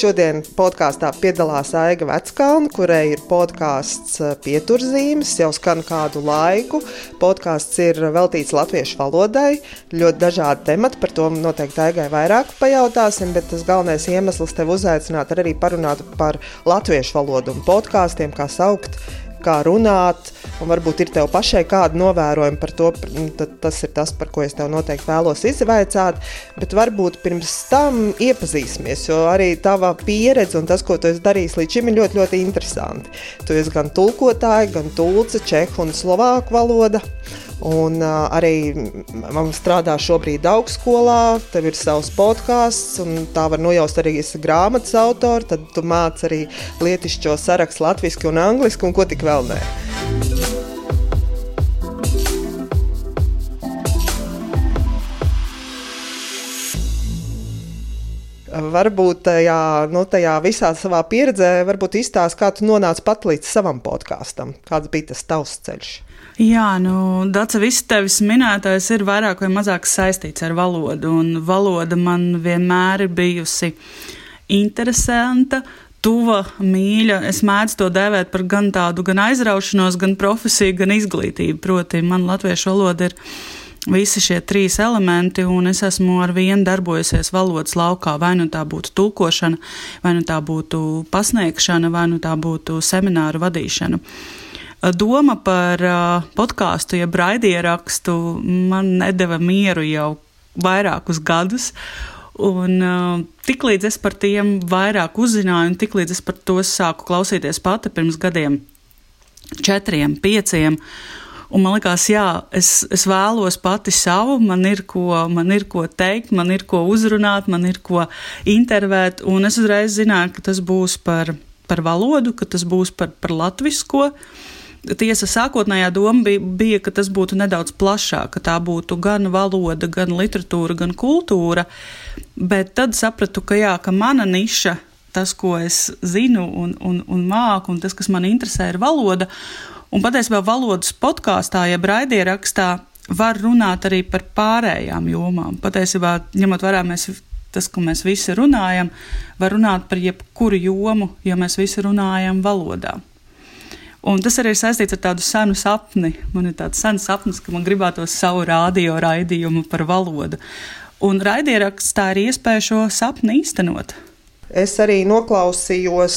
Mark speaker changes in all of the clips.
Speaker 1: Šodien podkāstā piedalās Aiga Veckalna, kurai ir podkāsts eh, Pieturzīmes, jau skan kādu laiku. Podkāsts ir veltīts latviešu valodai, ļoti dažādi temati, par to noteikti Aigai vairāk pajautāsim, bet tas galvenais iemesls tev uzaicināt arī parunāt par latviešu valodu un podkāstiem, kā saukt kā runāt, un varbūt ir tev pašai kāda novērojuma par to, tad tas ir tas, par ko es tev noteikti vēlos izvaicāt, bet varbūt pirms tam iepazīsimies, jo arī tava pieredze un tas, ko tu esi darījis līdz šim, ir ļoti, ļoti interesanti. Tu esi gan tulkotāji, gan tulce, čehu un slovāku valoda. Un uh, arī man strādā šobrīd augstskolā, tev ir savs podkāsts, un tā var nojaust arī grāmatas autori. Tad tu māci arī lietišķo sarakstu latviešu un angļuiski, un ko tik vēl nē. Varbūt tajā, nu, tajā visā savā pieredzē, varbūt izstāst, kā tu nonāci pat līdz savam podkāstam. Kāds bija tas tavs ceļš?
Speaker 2: Jā, nu, Dārsa, viss tevis minētais ir vairāk vai mazāk saistīts ar valodu. Un valoda man vienmēr ir bijusi interesanta, tuva, mīļa. Es mēdzu to dēvēt par gan tādu gan aizraušanos, gan profesiju, gan izglītību. Proti, man latviešu valoda ir visi šie trīs elementi, un es esmu ar vienu darbojusies valodas laukā. Vai nu tā būtu tulkošana, vai nu tā būtu pasniegšana, vai nu tā būtu semināru vadīšana. Doma par podkāstu, jeb raidierakstu, man nedeva mieru jau vairākus gadus. Un uh, tiklīdz es par tiem vairāk uzzināju, un tiklīdz es par to sāku klausīties pati pirms gadiem, četriem, pieciem, un man liekas, jā, es, es vēlos pati savu, man ir, ko, man ir ko teikt, man ir ko uzrunāt, man ir ko intervēt, un es uzreiz zināju, ka tas būs par, par valodu, ka tas būs par, par latvisko. Tiesa sākotnējā doma bija, bija, ka tas būtu nedaudz plašāk, ka tā būtu gan valoda, gan literatūra, gan kultūra, bet tad sapratu, ka jā, ka mana niša, tas, ko es zinu un, un, un māku, un tas, kas man interesē, ir valoda. Un patiesībā valodas podkāstā, jeb raidierakstā, var runāt arī par pārējām jomām. Patiesībā, ņemot vērā, mēs tas, ko mēs visi runājam, var runāt par jebkuru jomu, ja mēs visi runājam valodā. Un tas arī ir saistīts ar tādu senu sapni. Man ir tāds sens sapnis, ka man gribētos savu radio raidījumu par valodu. Un raidierakstā ir iespēja šo sapni īstenot.
Speaker 1: Es arī noklausījos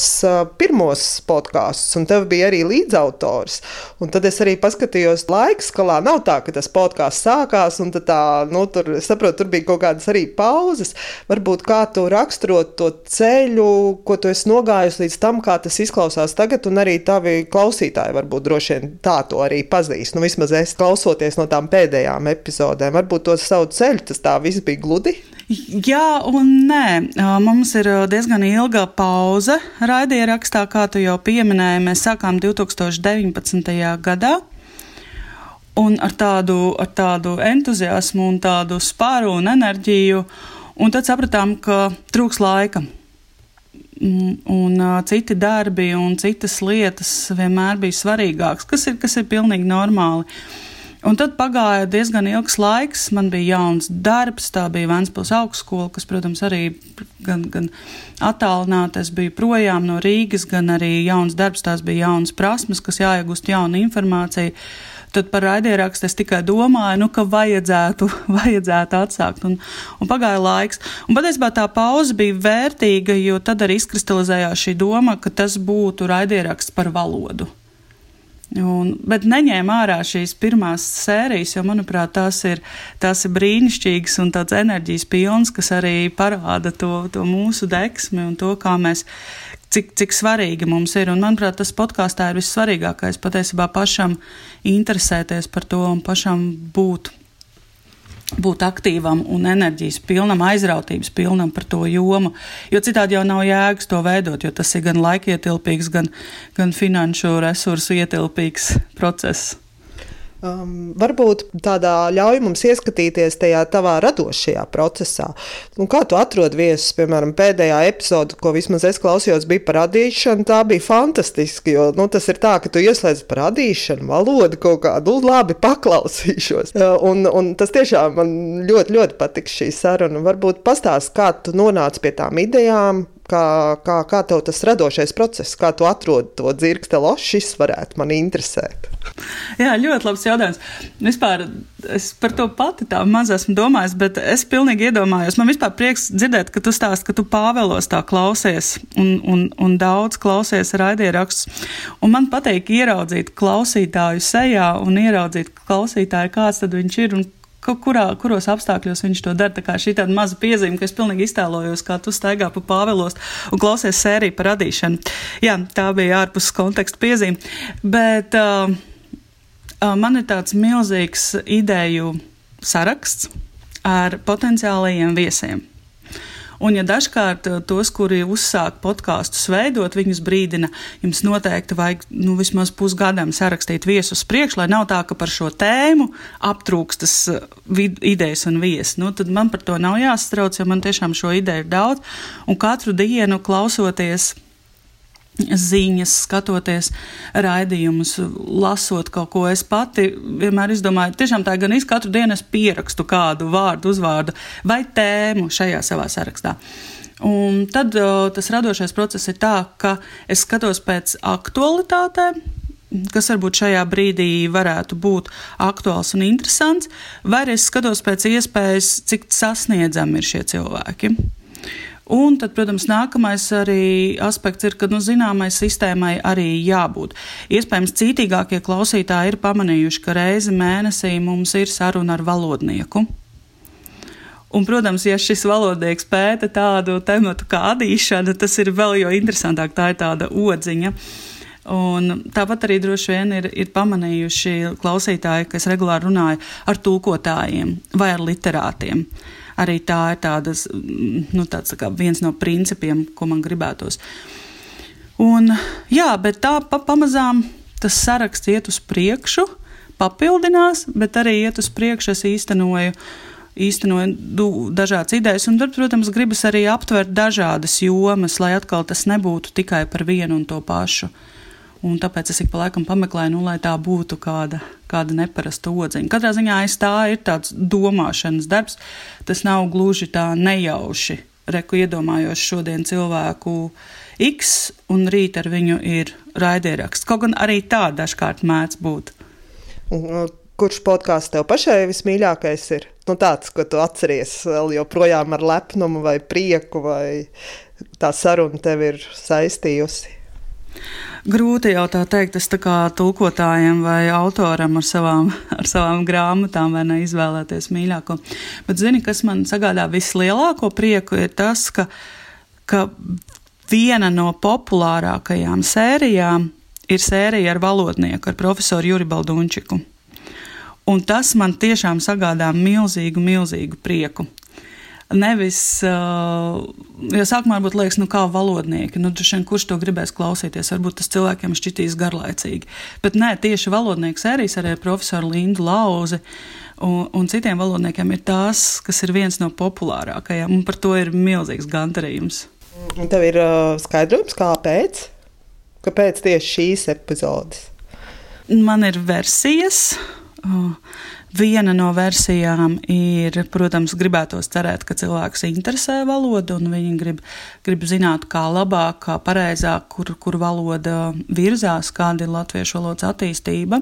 Speaker 1: pirmos podkāstus, un tev bija arī līdzautors. Un tad es arī paskatījos laika skalā. Nav tā, ka tas podkāsts sākās, un tā, nu, tur, saprotu, tur bija kaut kādas arī pauzes. Varbūt kā tu raksturot to ceļu, ko tu esi nogājis līdz tam, kā tas izklausās tagad, un arī tavi klausītāji varbūt droši vien tā to arī pazīst. Nu, vismaz es klausoties no tām pēdējām epizodēm, varbūt to savu ceļu, tas tā viss bija gludi.
Speaker 2: Jā, un nē. Mums ir diezgan ilga pauze raidierakstā, kā tu jau pieminēji. Mēs sākām 2019. gadā. Un ar tādu, ar tādu entuziasmu, un tādu spāru un enerģiju. Un tad sapratām, ka trūks laika. Un, un uh, citi darbi un citas lietas vienmēr bija svarīgākas, kas ir, kas ir pilnīgi normāli. Uh, Un tad pagāja diezgan ilgs laiks. Man bija jauns darbs, tā bija Vēncpils augstskola, kas, protams, arī gan, gan attālināta. Es biju projām no Rīgas, gan arī jauns darbs, tās bija jaunas prasmes, kas jāiegūst jauna informācija. Tad par raidierakstu es tikai domāju, nu, ka vajadzētu, vajadzētu atsākt. Un, un pagāja laiks. Un patiesībā tā pauze bija vērtīga, jo tad arī izkristalizējās šī doma, ka tas būtu raidieraksts par valodu. Un, bet neņēma ārā šīs pirmās sērijas, jo, manuprāt, tās ir, tās ir brīnišķīgas un tāds enerģijas pilns, kas arī parāda to, to mūsu deksmi un to, kā mēs, cik, cik svarīgi mums ir. Un, manuprāt, tas podkāstā ir vissvarīgākais patiesībā pašam interesēties par to un pašam būt būt aktīvam un enerģijas pilnam, aizrautības pilnam par to jomu. Jo citādi jau nav jēgas to veidot, jo tas ir gan laikietilpīgs, gan, gan finanšu resursu ietilpīgs process.
Speaker 1: Um, varbūt tādā ļauj mums ieskatīties tajā tavā radošajā procesā. Nu, kā tu atrodi viesus, piemēram, pēdējā epizode, ko vismaz es klausījos, bija par radīšanu. Tā bija fantastiski, jo nu, tas ir tā, ka tu ieslēdz par radīšanu, valodu kaut kādu, nu, labi paklausīšos. Uh, un, un tas tiešām man ļoti, ļoti patiks šī saruna. Varbūt pastāst, kā tu nonāci pie tām idejām, kā, kā, kā tev tas radošais process, kā tu atrod to dzirksteli, oh, šis varētu man interesēt.
Speaker 2: Jā, ļoti labs jautājums. Vispār es par to pati tā maz esmu domājis, bet es pilnīgi iedomājos. Man vispār prieks dzirdēt, ka tu stāst, ka tu pāvēlos tā klausies un, un, un daudz klausies raidījerakstus. Un man patīk ieraudzīt klausītāju sejā un ieraudzīt klausītāju, kāds tad viņš ir un kurā, kuros apstākļos viņš to dara. Tā kā šī tāda maza piezīme, ka es pilnīgi iztēlojos, kā tu staigā pa pāvelos un klausies sēriju par radīšanu. Jā, tā bija ārpus konteksta piezīme. Bet, uh, Man ir tāds milzīgs ideju saraksts ar potenciālajiem viesiem. Un, ja dažkārt tos, kuri uzsāk podkāstus veidot, viņus brīdina, jums noteikti vajag nu, vismaz pusgadam sarakstīt viesus priekš, lai nav tā, ka par šo tēmu aptrūkstas idejas un viesi. Nu, tad man par to nav jāsatrauc, jo man tiešām šo ideju ir daudz. Un katru dienu klausoties ziņas, skatoties raidījumus, lasot kaut ko. Es pati vienmēr izdomāju, tiešām tā gan es katru dienu es pierakstu kādu vārdu, uzvārdu vai tēmu šajā savā sarakstā. Un tad o, tas radošais process ir tā, ka es skatos pēc aktualitātēm, kas varbūt šajā brīdī varētu būt aktuāls un interesants, vai arī es skatos pēc iespējas, cik sasniedzami ir šie cilvēki. Un tad, protams, nākamais arī aspekts ir, ka nu, zināmai sistēmai arī jābūt. Iespējams, cītīgākie klausītāji ir pamanījuši, ka reizi mēnesī mums ir saruna ar valodnieku. Un, protams, ja šis valodnieks pēta tādu tematu kā adīšana, tas ir vēl jo interesantāk. Tā ir tāda odziņa. Un tāpat arī droši vien ir, ir pamanījuši klausītāji, kas regulāri runāja ar tulkotājiem vai ar literātiem. Arī tā ir tādas, nu, tāds, tā viens no principiem, ko man gribētos. Un, jā, bet tā pa, pamazām tas saraksts iet uz priekšu, papildinās, bet arī iet uz priekšu. Es īstenoju, īstenoju dažādas idejas, un protams, gribas arī aptvert dažādas jomas, lai atkal tas nebūtu tikai par vienu un to pašu. Un tāpēc es ik pa laikam pameklēju, nu, lai tā būtu kāda, kāda neparasta odziņa. Katrā ziņā aiz tā ir tāds domāšanas darbs. Tas nav gluži tā nejauši. Reku iedomājos šodien cilvēku X, un rīt ar viņu ir raidieraksts. Kaut gan arī tā dažkārt mēdz būt.
Speaker 1: Un, kurš podkāsts tev pašai vismīļākais ir? Nu, tāds, ko tu atceries vēl joprojām ar lepnumu vai prieku, vai tā saruna tev ir saistījusi?
Speaker 2: Grūti jau tā teikt, es tā kā tulkotājiem vai autoram ar savām, ar savām grāmatām vai neizvēlēties mīļāko. Bet zini, kas man sagādā vislielāko prieku ir tas, ka, ka viena no populārākajām sērijām ir sērija ar valodnieku, ar profesoru Juri Baldunčiku. Un tas man tiešām sagādā milzīgu, milzīgu prieku. Nevis, jo sākumā varbūt liekas, nu kā valodnieki, nu šien, kurš to gribēs klausīties, varbūt tas cilvēkiem šķitīs garlaicīgi. Bet nē, tieši valodnieku sērijas arī profesoru Lindu Lauzi un, un citiem valodniekiem ir tās, kas ir viens no populārākajiem, un par to ir milzīgs gandarījums.
Speaker 1: Un tev ir uh, skaidrojums, kāpēc? Kāpēc tieši šīs epizodes?
Speaker 2: Man ir versijas. Uh, Viena no versijām ir, protams, gribētos cerēt, ka cilvēks interesē valodu un viņi grib, grib zināt, kā labāk, kā pareizāk, kur, kur valoda virzās, kāda ir latviešu valodas attīstība.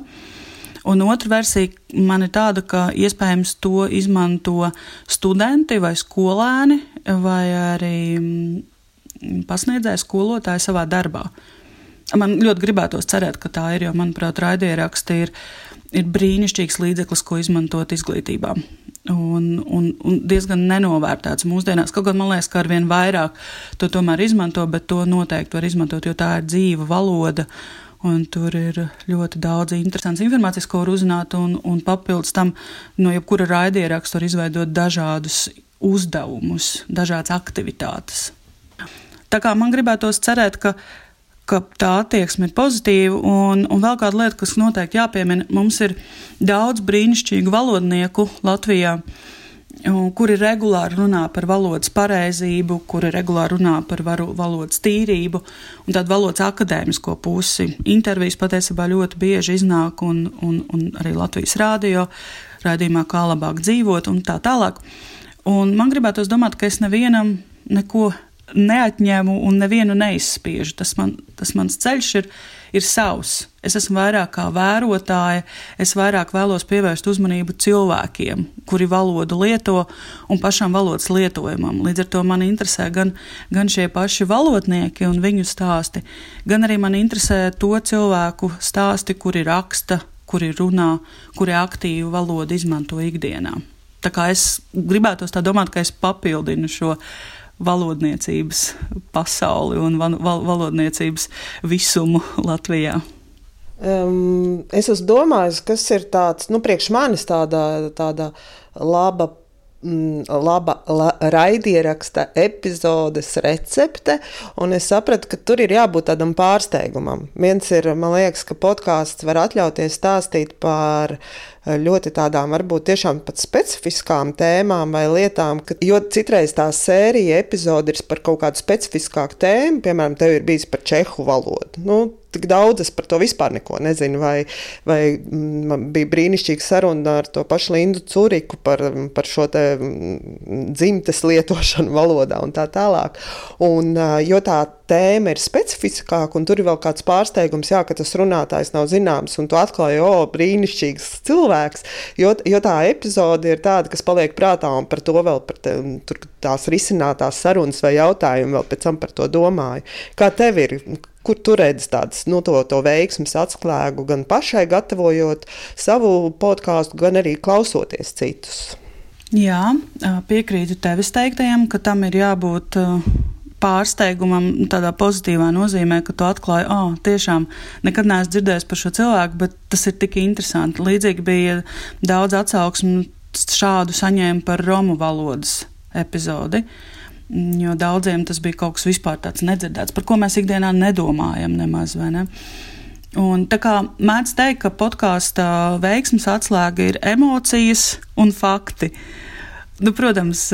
Speaker 2: Un otra versija man ir tāda, ka iespējams to izmanto studenti vai skolēni vai arī mm, pasniedzēji skolotāji savā darbā. Man ļoti gribētos cerēt, ka tā ir, jo, manuprāt, raidieraksti ir ir brīnišķīgs līdzeklis, ko izmantot izglītībā. Un, un, un diezgan nenovērtēts mūsdienās. Kaut gan man liekas, ka ar vien vairāk to tomēr izmanto, bet to noteikti var izmantot, jo tā ir dzīva valoda. Un tur ir ļoti daudz interesantas informācijas, ko var uzzināt, un, un papildus tam no jebkura raidieraksta var izveidot dažādus uzdevumus, dažādas aktivitātes. Tā kā man gribētos cerēt, ka ka tā attieksme ir pozitīva. Un, un vēl kāda lieta, kas noteikti jāpiemina, mums ir daudz brīnišķīgu valodnieku Latvijā. Kuri regulāri runā par valodas pareizību, kuri regulāri runā par varu, valodas tīrību un tādu valodas akadēmisko pusi. Intervijas patiesībā ļoti bieži iznāk, un, un, un arī Latvijas rādio raidījumā, kā labāk dzīvot un tā tālāk. Un man gribētos domāt, ka es nevienam neko neatņemu un nevienu neizspiežu. Tas, man, tas mans ceļš ir, ir savs. Es esmu vairāk kā vērotāja, es vairāk vēlos pievērst uzmanību cilvēkiem, kuri valodu lieto un pašam valodas lietojumam. Līdz ar to man interesē gan, gan šie paši valodnieki un viņu stāsti, gan arī man interesē to cilvēku stāsti, kuri raksta, kuri runā, kuri aktīvu valodu izmanto ikdienā. Tā kā es gribētu tā domāt, ka es papildinu šo valodniecības pasauli un val valodniecības visumu Latvijā.
Speaker 1: Um, es domājis, kas ir tāds, nu, priekš manis tāda, tāda laba laba la, raidieraksta epizodes recepte, un es sapratu, ka tur ir jābūt tādam pārsteigumam. Viens ir, man liekas, ka podkāsts var atļauties stāstīt par ļoti tādām, varbūt tiešām pat specifiskām tēmām vai lietām, ka, jo citreiz tā sērija epizode ir par kaut kādu specifiskāku tēmu, piemēram, tev ir bijis par čehu valodu. Nu, tik daudz, es par to vispār neko nezinu. Vai, vai mm, man bija brīnišķīga saruna ar to pašu Lindu Curiku par, par šo mm, dzimtes lietošanu valodā un tā tālāk. Un, jo tā tēma ir specifiskāka, un tur ir vēl kāds pārsteigums, jā, ka tas runātājs nav zināms, un tu atklāji, o, brīnišķīgs cilvēks. Jo, jo tā epizode ir tāda, kas paliek prātā, un par to vēl par te, tur, tās risinātās sarunas vai jautājumi vēl pēc tam par to domāju. Kā tev ir? Kur tu redzi tādas nu, to, to veiksmes atslēgu gan pašai gatavojot savu podkāstu, gan arī klausoties citus?
Speaker 2: Jā, piekrītu tevis teiktajam, ka tam ir jābūt pārsteigumam, tādā pozitīvā nozīmē, ka tu atklāji, ah, oh, tiešām nekad neesmu dzirdējis par šo cilvēku, bet tas ir tik interesanti. Līdzīgi bija daudz atsauksmu šādu saņēmu par romu valodas epizodi. Jo daudziem tas bija kaut kas vispār tāds nedzirdēts, par ko mēs ikdienā nedomājam nemaz. Ne? Un, tā kā mēdz teikt, ka podkāstu veiksmes atslēga ir emocijas un fakti. Nu, protams,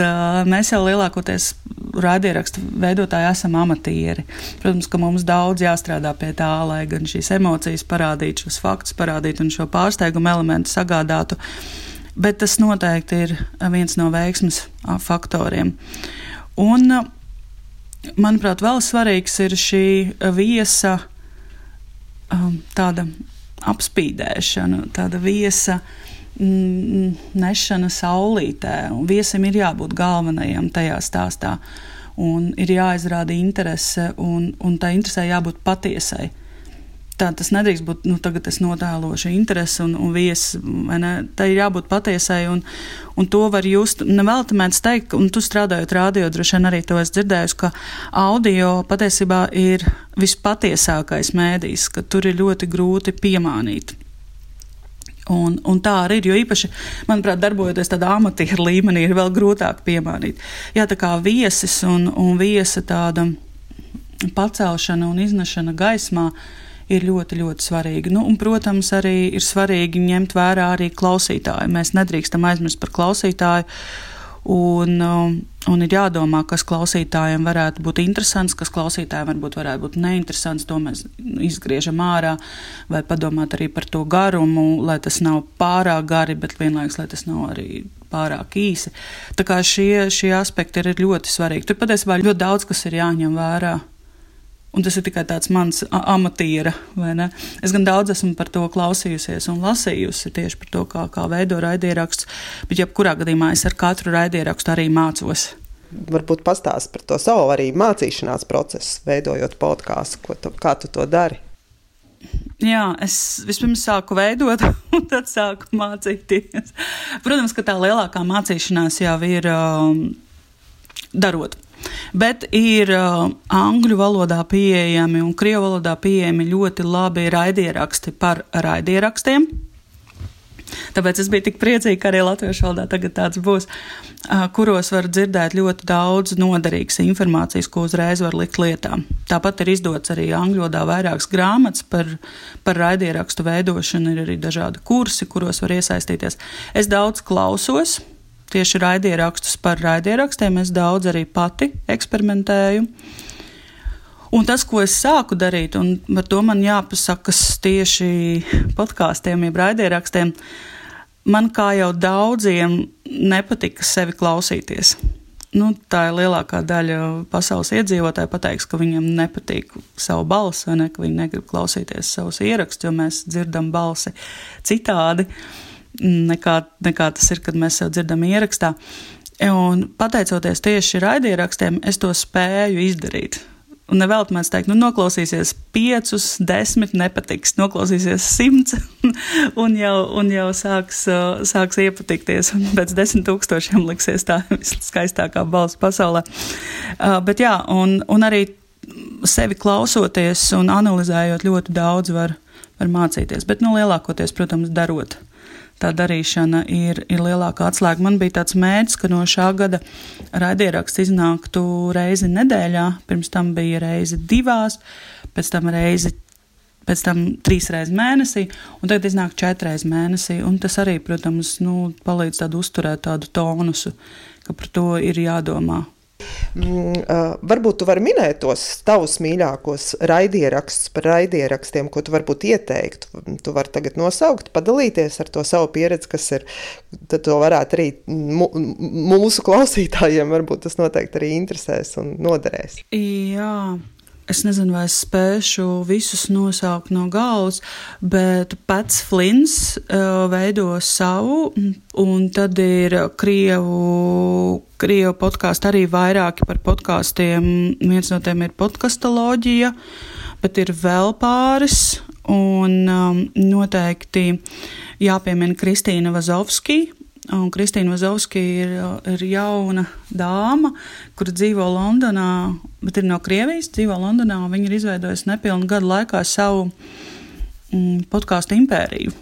Speaker 2: mēs jau lielākoties raidierakstu veidotāji esam amatieri. Protams, ka mums daudz jāstrādā pie tā, lai gan šīs emocijas parādītu, šos faktus parādītu un šo pārsteigumu elementu sagādātu. Bet tas noteikti ir viens no veiksmes faktoriem. Un, manuprāt, vēl svarīgs ir šī viesa tāda apspīdēšana, tāda viesa mm, nešana saulītē. Viesim ir jābūt galvenajam tajā stāstā. Un ir jāizrāda interese, un, un tā interesē jābūt patiesai. Tā tas nedrīkst būt, nu, tagad es notēlošu interesi un, un viesu. Tā ir jābūt patiesai, un, un to var just. Nevēl mēdz teikt, un tu strādājot rādio, droši vien arī to es dzirdēju, ka audio patiesībā ir vispatiesākais mēdījis, ka tur ir ļoti grūti piemānīt. Un, un tā arī ir. Jo īpaši, manuprāt, darbojoties tādā amatieru līmenī, ir vēl grūtāk piemānīt. Jā, tā kā viesis un, un viesa tāda pacelšana un iznešana gaismā ir ļoti, ļoti svarīgi. Nu, un, protams, arī ir svarīgi ņemt vērā arī klausītāju. Mēs nedrīkstam aizmirst par klausītāju. Un, um, un ir jādomā, kas klausītājiem varētu būt interesants, kas klausītājiem varbūt varētu būt neinteresants. To mēs izgriežam ārā, vai padomāt arī par to garumu, lai tas nav pārāk gari, bet vienlaikus, lai tas nav arī pārāk īsi. Tā kā šie, šie aspekti ir ļoti svarīgi. Tur patiesībā ļoti daudz kas ir jāņem vērā. Un tas ir tikai tāds mans amatiera, vai ne? Es gan daudz esmu par to klausījusies un lasījusi tieši par to, kā, kā veido raidieraksts, bet jebkurā gadījumā es ar katru raidierakstu arī mācos.
Speaker 1: Varbūt pastāst par to savu arī mācīšanās procesu, veidojot podkāstu, tu, kā tu to dari.
Speaker 2: Jā, es vispirms sāku veidot, un tad sāku mācīties. Protams, ka tā lielākā mācīšanās jau ir um, darot. Bet ir uh, angļu valodā pieejami un krievu valodā pieejami ļoti labi raidieraksti par raidierakstiem. Tāpēc es biju tik priecīga, ka arī latviešu valodā tagad tāds būs, uh, kuros var dzirdēt ļoti daudz noderīgas informācijas, ko uzreiz var likt lietā. Tāpat ir izdots arī angļu valodā vairākas grāmatas par, par raidierakstu veidošanu, ir arī dažādi kursi, kuros var iesaistīties. Es daudz klausos, tieši raidierakstus par raidierakstiem. Es daudz arī pati eksperimentēju. Un tas, ko es sāku darīt, un par to man jāpasakas tieši podkāstiem, jeb raidierakstiem, man kā jau daudziem nepatika sevi klausīties. nu, tā ir lielākā daļa pasaules iedzīvotāju pateiks, ka viņam nepatīk savu balsi, vai ne, ka viņi negrib klausīties savus ierakstus, jo mēs dzirdam balsi citādi nekā, nekā tas ir, kad mēs sev dzirdam ierakstā. Un pateicoties tieši raidierakstiem, es to spēju izdarīt. Un nevēlt mēs teikt, nu, noklausīsies piecus, desmit, nepatiks, noklausīsies simts, un jau, un jau sāks, sāks iepatikties. Un pēc desmit tūkstošiem liksies tā viskaistākā balss pasaulē. Uh, bet jā, un, un arī sevi klausoties un analizējot ļoti daudz var, var mācīties. Bet, nu, lielākoties, protams, darot tā darīšana ir, ir lielākā atslēga. Man bija tāds mērķis, ka no šā gada raidieraksts iznāktu reizi nedēļā, pirms tam bija reizi divās, pēc tam reizi. Pēc tam trīs reizes mēnesī, un tagad iznāk četras reizes mēnesī. Tas arī, protams, nu, palīdz tādu uzturēt tādu tonusu, ka par to ir jādomā
Speaker 1: varbūt tu vari minēt tos tavus mīļākos raidierakstus par raidierakstiem, ko tu varbūt ieteiktu. Tu vari tagad nosaukt, padalīties ar to savu pieredzi, kas ir. Tad to varētu arī mūsu klausītājiem, varbūt tas noteikti arī interesēs un noderēs.
Speaker 2: Jā. Es nezinu, vai es spēšu visus nosaukt no galvas, bet pats Flins uh, veido savu, un tad ir Krievu, Krievu podkāstu arī vairāki par podkāstiem. Viens no tiem ir podkastoloģija, bet ir vēl pāris, un um, noteikti jāpiemina Kristīna Vazovskija Un Kristīna Vazovska ir, ir jauna dāma, kur dzīvo Londonā, bet ir no Krievijas, dzīvo Londonā. Viņa ir izveidojusi nepilnu gadu laikā savu mm, podkāstu impēriju.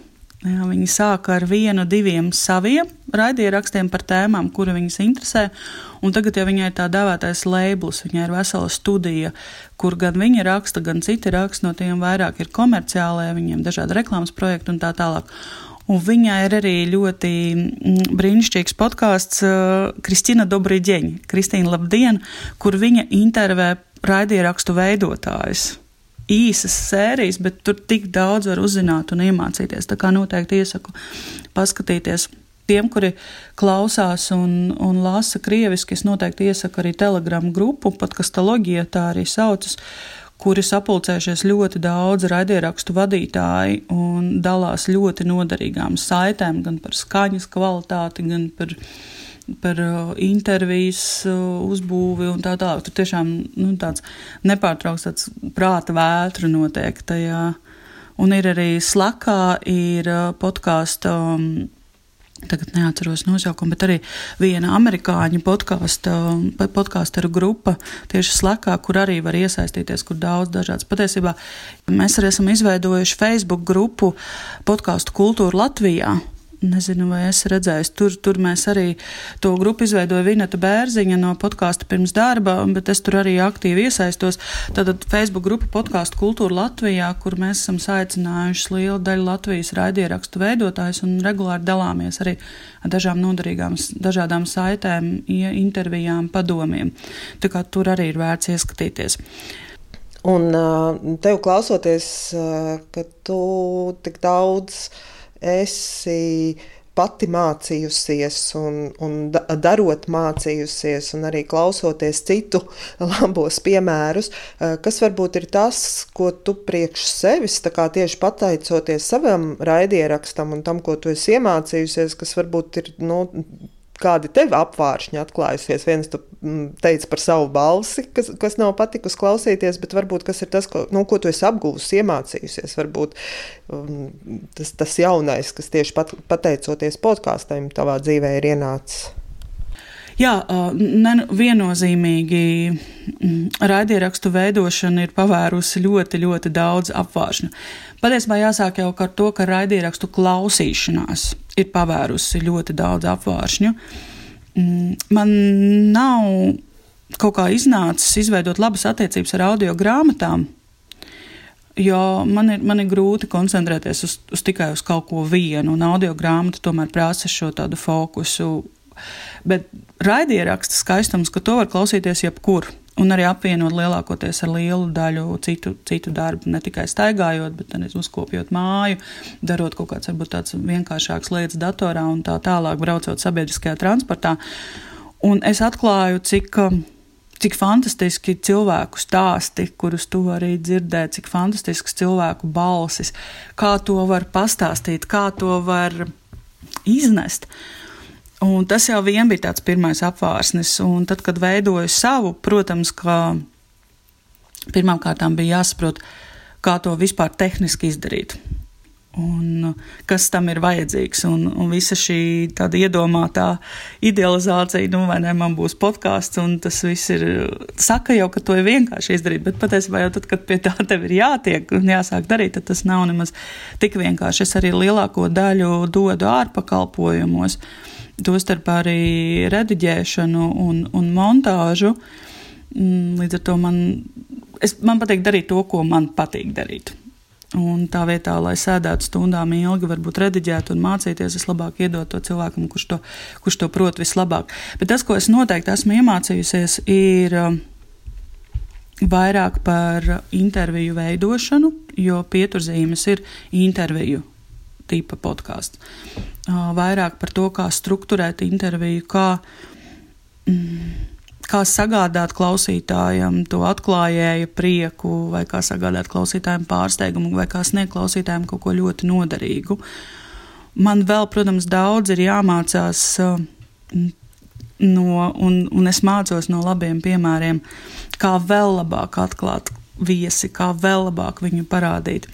Speaker 2: Jā, viņi sāka ar vienu, diviem saviem raidierakstiem par tēmām, kura viņas interesē. Un tagad, ja viņai ir tā dēvētais labels, viņai ir vesela studija, kur gan viņa raksta, gan citi raksta, no tiem vairāk ir komerciālē, viņiem dažādi reklāmas projekti un tā tālāk. Un viņai ir arī ļoti mm, brīnišķīgs podkāsts uh, Kristina Dobrīģeņa, Kristīna Labdien, kur viņa intervē raidierakstu veidotājus. Īsas sērijas, bet tur tik daudz var uzzināt un iemācīties. Tā kā noteikti iesaku paskatīties. Tiem, kuri klausās un, un lasa krieviski, es noteikti iesaku arī telegramu grupu, pat kastoloģija tā arī saucas, kuri sapulcējušies ļoti daudz raidierakstu vadītāji un dalās ļoti noderīgām saitēm, gan par skaņas kvalitāti, gan par, par uh, intervijas uh, uzbūvi un tā tālāk. Tur tiešām nu, tāds nepārtraukts tāds prāta vētra notiek tajā. Un ir arī slakā, ir uh, podkāsta. Um, Tagad neatceros nosaukumu, bet arī viena amerikāņu podkāstu grupa tieši slēgā, kur arī var iesaistīties, kur daudz dažādas. Patiesībā mēs arī esam izveidojuši Facebook grupu podkāstu kultūru Latvijā. Nezinu, vai es redzēju, tur, tur mēs arī to grupu izveidoja Vineta Bērziņa no podkāsta pirms darba, bet es tur arī aktīvi iesaistos. Tātad Facebook grupa podkāstu kultūra Latvijā, kur mēs esam saicinājuši lielu daļu Latvijas raidierakstu veidotājus un regulāri dalāmies arī ar dažām noderīgām, dažādām saitēm, intervijām, padomiem. Tā kā tur arī ir vērts ieskatīties.
Speaker 1: Un tev klausoties, ka tu tik daudz esi pati mācījusies, un, un darot mācījusies, un arī klausoties citu labos piemērus, eh, kas varbūt ir tas, ko tu priekš sevis, tieši pateicoties savam raidierakstam un tam, ko tu esi iemācījusies, kas varbūt ir nu, kādi tev apvāršņi atklājusies. Viens tu mm, teici par savu balsi, kas, kas nav patikusi klausīties, bet varbūt tas ir tas, ko, nu, ko tu esi apguvusi, iemācījusies. Varbūt um, tas, tas jaunais, kas tieši pat, pateicoties podkāstam, tavā dzīvē ir ienācis.
Speaker 2: Jā, viennozīmīgi mm, raidierakstu veidošana ir pavērusi ļoti, ļoti daudz apvāršņu. Patiesībā jāsāk jau ar to, ka raidierakstu klausīšanās ir pavērusi ļoti daudz apvāršņu. Mm, man nav kaut kā iznācis izveidot labas attiecības ar audio grāmatām. Jo man ir, man ir grūti koncentrēties uz, uz tikai uz kaut ko vienu, un audio grāmata tomēr prasa šo tādu fokusu Bet raidieraksta skaistums, ka to var klausīties jebkur. Un arī apvienot lielākoties ar lielu daļu citu, citu darbu, ne tikai staigājot, bet arī uzkopjot māju, darot kaut kādas varbūt tādas vienkāršākas lietas datorā un tā tālāk, braucot sabiedriskajā transportā. Un es atklāju, cik, cik fantastiski cilvēku stāsti, kurus tu arī dzirdēji, cik fantastisks cilvēku balsis, kā to var pastāstīt, kā to var iznest. Un tas jau vien bija tāds pirmais apvārsnis. Un tad, kad veidoju savu, protams, ka pirmām kārtām bija jāsaprot, kā to vispār tehniski izdarīt. Un kas tam ir vajadzīgs? Un, un visa šī tāda iedomātā idealizācija, nu, vai ne, man būs podkāsts, un tas viss ir. Saka jau, ka to ir vienkārši izdarīt, bet patiesībā jau tad, kad pie tā tev ir jātiek un jāsāk darīt, tad tas nav nemaz tik vienkārši. Es arī lielāko daļu dodu ārpakalpojumos. Uh, tostarp arī rediģēšanu un, un montāžu. Mm, līdz ar to man, es, man patīk darīt to, ko man patīk darīt. Un tā vietā, lai sēdētu stundām ilgi, varbūt rediģēt un mācīties, es labāk iedot to cilvēkam, kurš to, kurš to prot vislabāk. Bet tas, ko es noteikti esmu iemācījusies, ir uh, vairāk par interviju veidošanu, jo pieturzīmes ir interviju tipa podkāsts. Vairāk par to, kā strukturēt interviju, kā, mm, kā sagādāt klausītājam to atklājēju prieku, vai kā sagādāt klausītājam pārsteigumu, vai kā sniegt klausītājam kaut ko ļoti noderīgu. Man vēl, protams, daudz ir jāmācās no, un, un es mācos no labiem piemēriem, kā vēl labāk atklāt viesi, kā vēl labāk viņu parādīt.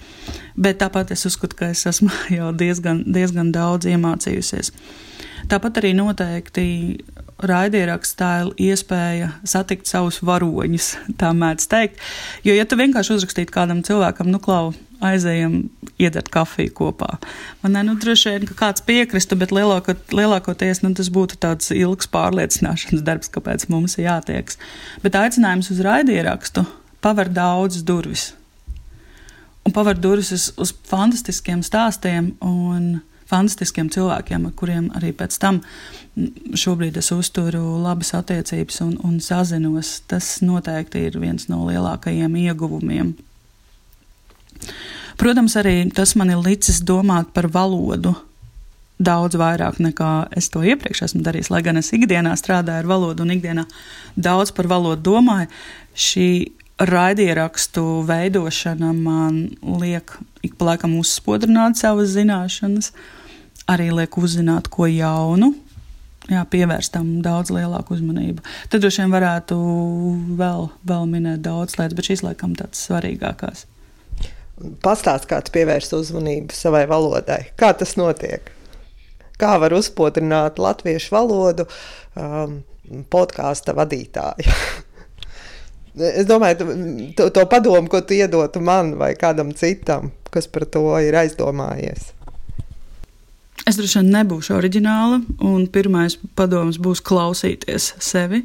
Speaker 2: Bet tāpat es uzskatu, ka es esmu jau diezgan, diezgan daudz iemācījusies. Tāpat arī noteikti raidierakstā iespēja satikt savus varoņus, tā mēdz teikt. Jo, ja tu vienkārši uzrakstītu kādam cilvēkam, nu, klau, aizējam, iedert kafiju kopā. Man nu, droši vien, ka kāds piekristu, bet lielāko, lielākoties nu, tas būtu tāds ilgs pārliecināšanas darbs, kāpēc mums ir jātieks. Bet aicinājums uz raidierakstu paver daudzas durvis. Un paver durvis uz, uz fantastiskiem stāstiem un fantastiskiem cilvēkiem, ar kuriem arī pēc tam šobrīd es uzturu labas attiecības un, un sazinos. Tas noteikti ir viens no lielākajiem ieguvumiem. Protams, arī tas man ir licis domāt par valodu daudz vairāk nekā es to iepriekš esmu darījis. Lai gan es ikdienā strādāju ar valodu un ikdienā daudz par valodu domāju, šī raidierakstu veidošana man liek ik pa laikam uzspodrināt savas zināšanas, arī liek uzzināt ko jaunu. Jā, pievērst tam daudz lielāku uzmanību. Tad droši vien varētu vēl, vēl minēt daudz lietas, bet šīs laikam tādas svarīgākās.
Speaker 1: Pastāst, kā pievērst uzmanību savai valodai. Kā tas notiek? Kā var uzspodrināt latviešu valodu um, podkāstu vadītāju? Es domāju, to, to padomu, ko tu iedotu man vai kādam citam, kas par to ir aizdomājies.
Speaker 2: Es droši vien nebūšu oriģināla, un pirmais padoms būs klausīties sevi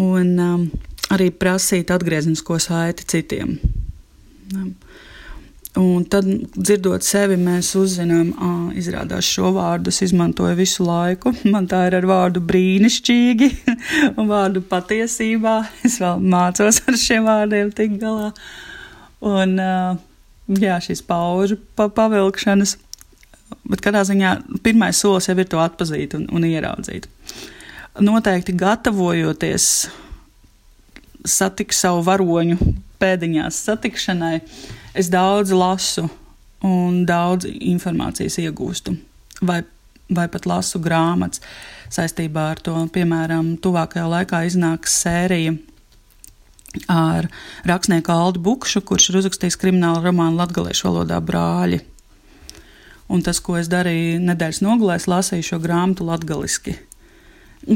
Speaker 2: un um, arī prasīt atgrieznisko saiti citiem. Um, Un tad, dzirdot sevi, mēs uzzinām, ka izrādās šo vārdu es izmantoju visu laiku. Man tā ir ar vārdu brīnišķīgi un vārdu patiesībā. Es vēl mācos ar šiem vārdiem tik galā. Un jā, šīs paužu pa pavilkšanas. Bet kādā ziņā pirmais solis jau ir to atpazīt un, un ieraudzīt. Noteikti gatavojoties satikt savu varoņu pēdiņās satikšanai, es daudz lasu un daudz informācijas iegūstu. Vai, vai pat lasu grāmatas saistībā ar to. Piemēram, tuvākajā laikā iznāks sērija ar rakstnieku Aldu Bukšu, kurš ir uzrakstījis kriminālu romānu latviešu valodā brāļi. Un tas, ko es darīju nedēļas nogalē, lasīju šo grāmatu latviešu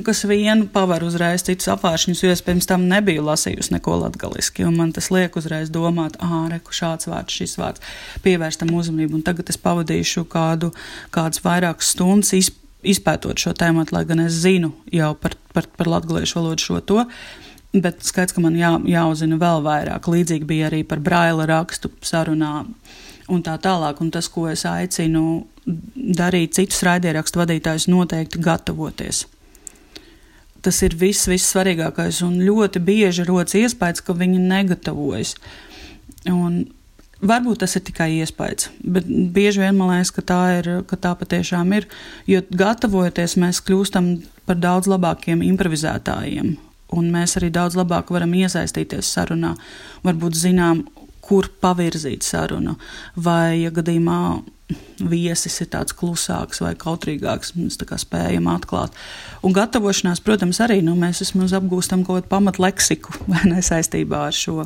Speaker 2: kas vienu paver uzreiz citus apvāršņus, jo es pirms tam nebiju lasījusi neko latgaliski, un man tas liek uzreiz domāt, ah, reku šāds vārds, šis vārds, pievērst tam uzmanību, un tagad es pavadīšu kādu, kādas vairākas stundas izpētīt izpētot šo tēmu, lai gan es zinu jau par, par, par latviešu valodu šo to. Bet skaidrs, ka man jā, jāuzzina vēl vairāk. Līdzīgi bija arī par braila rakstu sarunā un tā tālāk. Un tas, ko es aicinu darīt citus raidierakstu vadītājus, noteikti gatavoties tas ir viss, viss svarīgākais. Un ļoti bieži rodas iespējas, ka viņi negatavojas. Un varbūt tas ir tikai iespējas, bet bieži vien man liekas, ka tā, ir, ka tā patiešām ir. Jo gatavojoties, mēs kļūstam par daudz labākiem improvizētājiem. Un mēs arī daudz labāk varam iesaistīties sarunā, varbūt zinām, kur pavirzīt sarunu, vai, ja gadījumā viesis ir tāds klusāks vai kautrīgāks, mēs tā kā spējam atklāt. Un gatavošanās, protams, arī nu, mēs vismaz apgūstam kaut kādu pamatleksiku vai nesaistībā ar šo.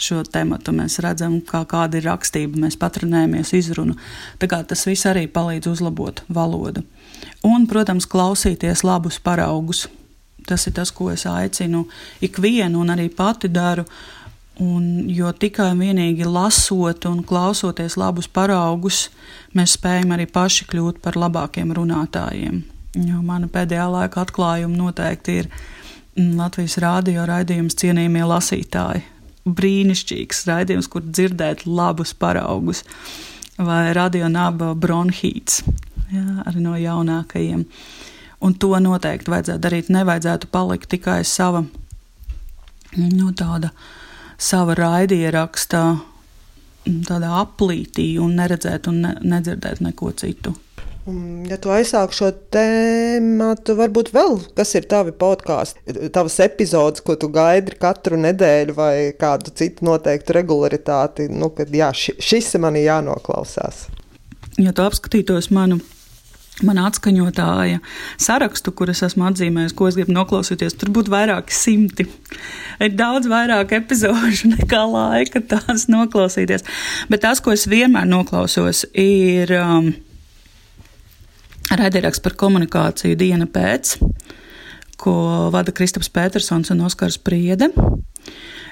Speaker 2: Šo tematu mēs redzam, kā, kāda ir rakstība, mēs patronējamies izrunu. Tas viss arī palīdz uzlabot valodu. Un, protams, klausīties labus paraugus. Tas ir tas, ko es aicinu ikvienu un arī pati daru. Uh, Un, jo tikai un vienīgi lasot un klausoties labus paraugus, mēs spējam arī paši kļūt par labākiem runātājiem. Jo mana pēdējā laika atklājuma noteikti ir mm, Latvijas rādio raidījums cienījamie lasītāji. Brīnišķīgs raidījums, kur dzirdēt labus paraugus, vai radio naba bronhīts, jā, arī no jaunākajiem. Un to noteikti vajadzētu darīt. Nevajadzētu palikt tikai sava nu, tāda uh, sava raidierakstā tādā aplītī un neredzēt un ne, nedzirdēt neko citu.
Speaker 1: Ja tu aizsāki šo tēmu, varbūt vēl kas ir tavi podkāsti, tavas epizodes, ko tu gaidi katru nedēļu vai kādu citu noteiktu regularitāti, nu, kad jā, šis man ir jānoklausās.
Speaker 2: Ja tu apskatītos manu mana atskaņotāja sarakstu, kuras esmu atzīmējis, ko es gribu noklausīties, tur būtu vairāki simti. Ir daudz vairāk epizodu nekā laika tās noklausīties. Bet tas, ko es vienmēr noklausos, ir um, raidieraksts par komunikāciju diena pēc, ko vada Kristaps Petersons un Oskars Priede.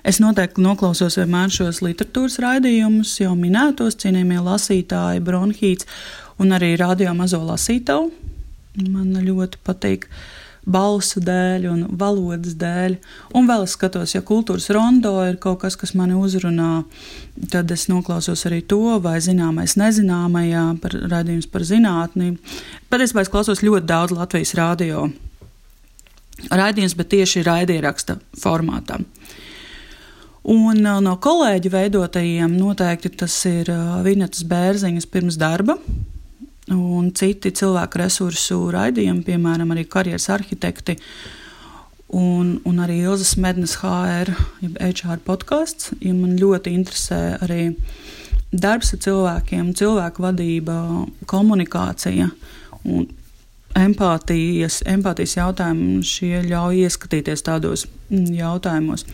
Speaker 2: Es noteikti noklausos vienmēr šos literatūras raidījumus, jau minētos cienījamie lasītāji, bronhīts un arī radio mazo lasītavu. Man ļoti patīk balsu dēļ un valodas dēļ. Un vēl es skatos, ja kultūras rondo ir kaut kas, kas mani uzrunā, tad es noklausos arī to, vai zināmais nezināmajā, par raidījums par zinātni. Patiesībā es klausos ļoti daudz Latvijas radio raidījums, bet tieši raidieraksta formātā. Un uh, no kolēģi veidotajiem noteikti tas ir uh, Vinetas Bērziņas pirms darba un citi cilvēku resursu raidījumi, piemēram, arī karjeras arhitekti. Un, un arī Ilzas Mednes HR, jeb HR podkāsts. Ja man ļoti interesē arī darbs ar cilvēkiem, cilvēku vadība, komunikācija. Un empātijas, empātijas jautājumi šie ļauj ieskatīties tādos mm, jautājumos.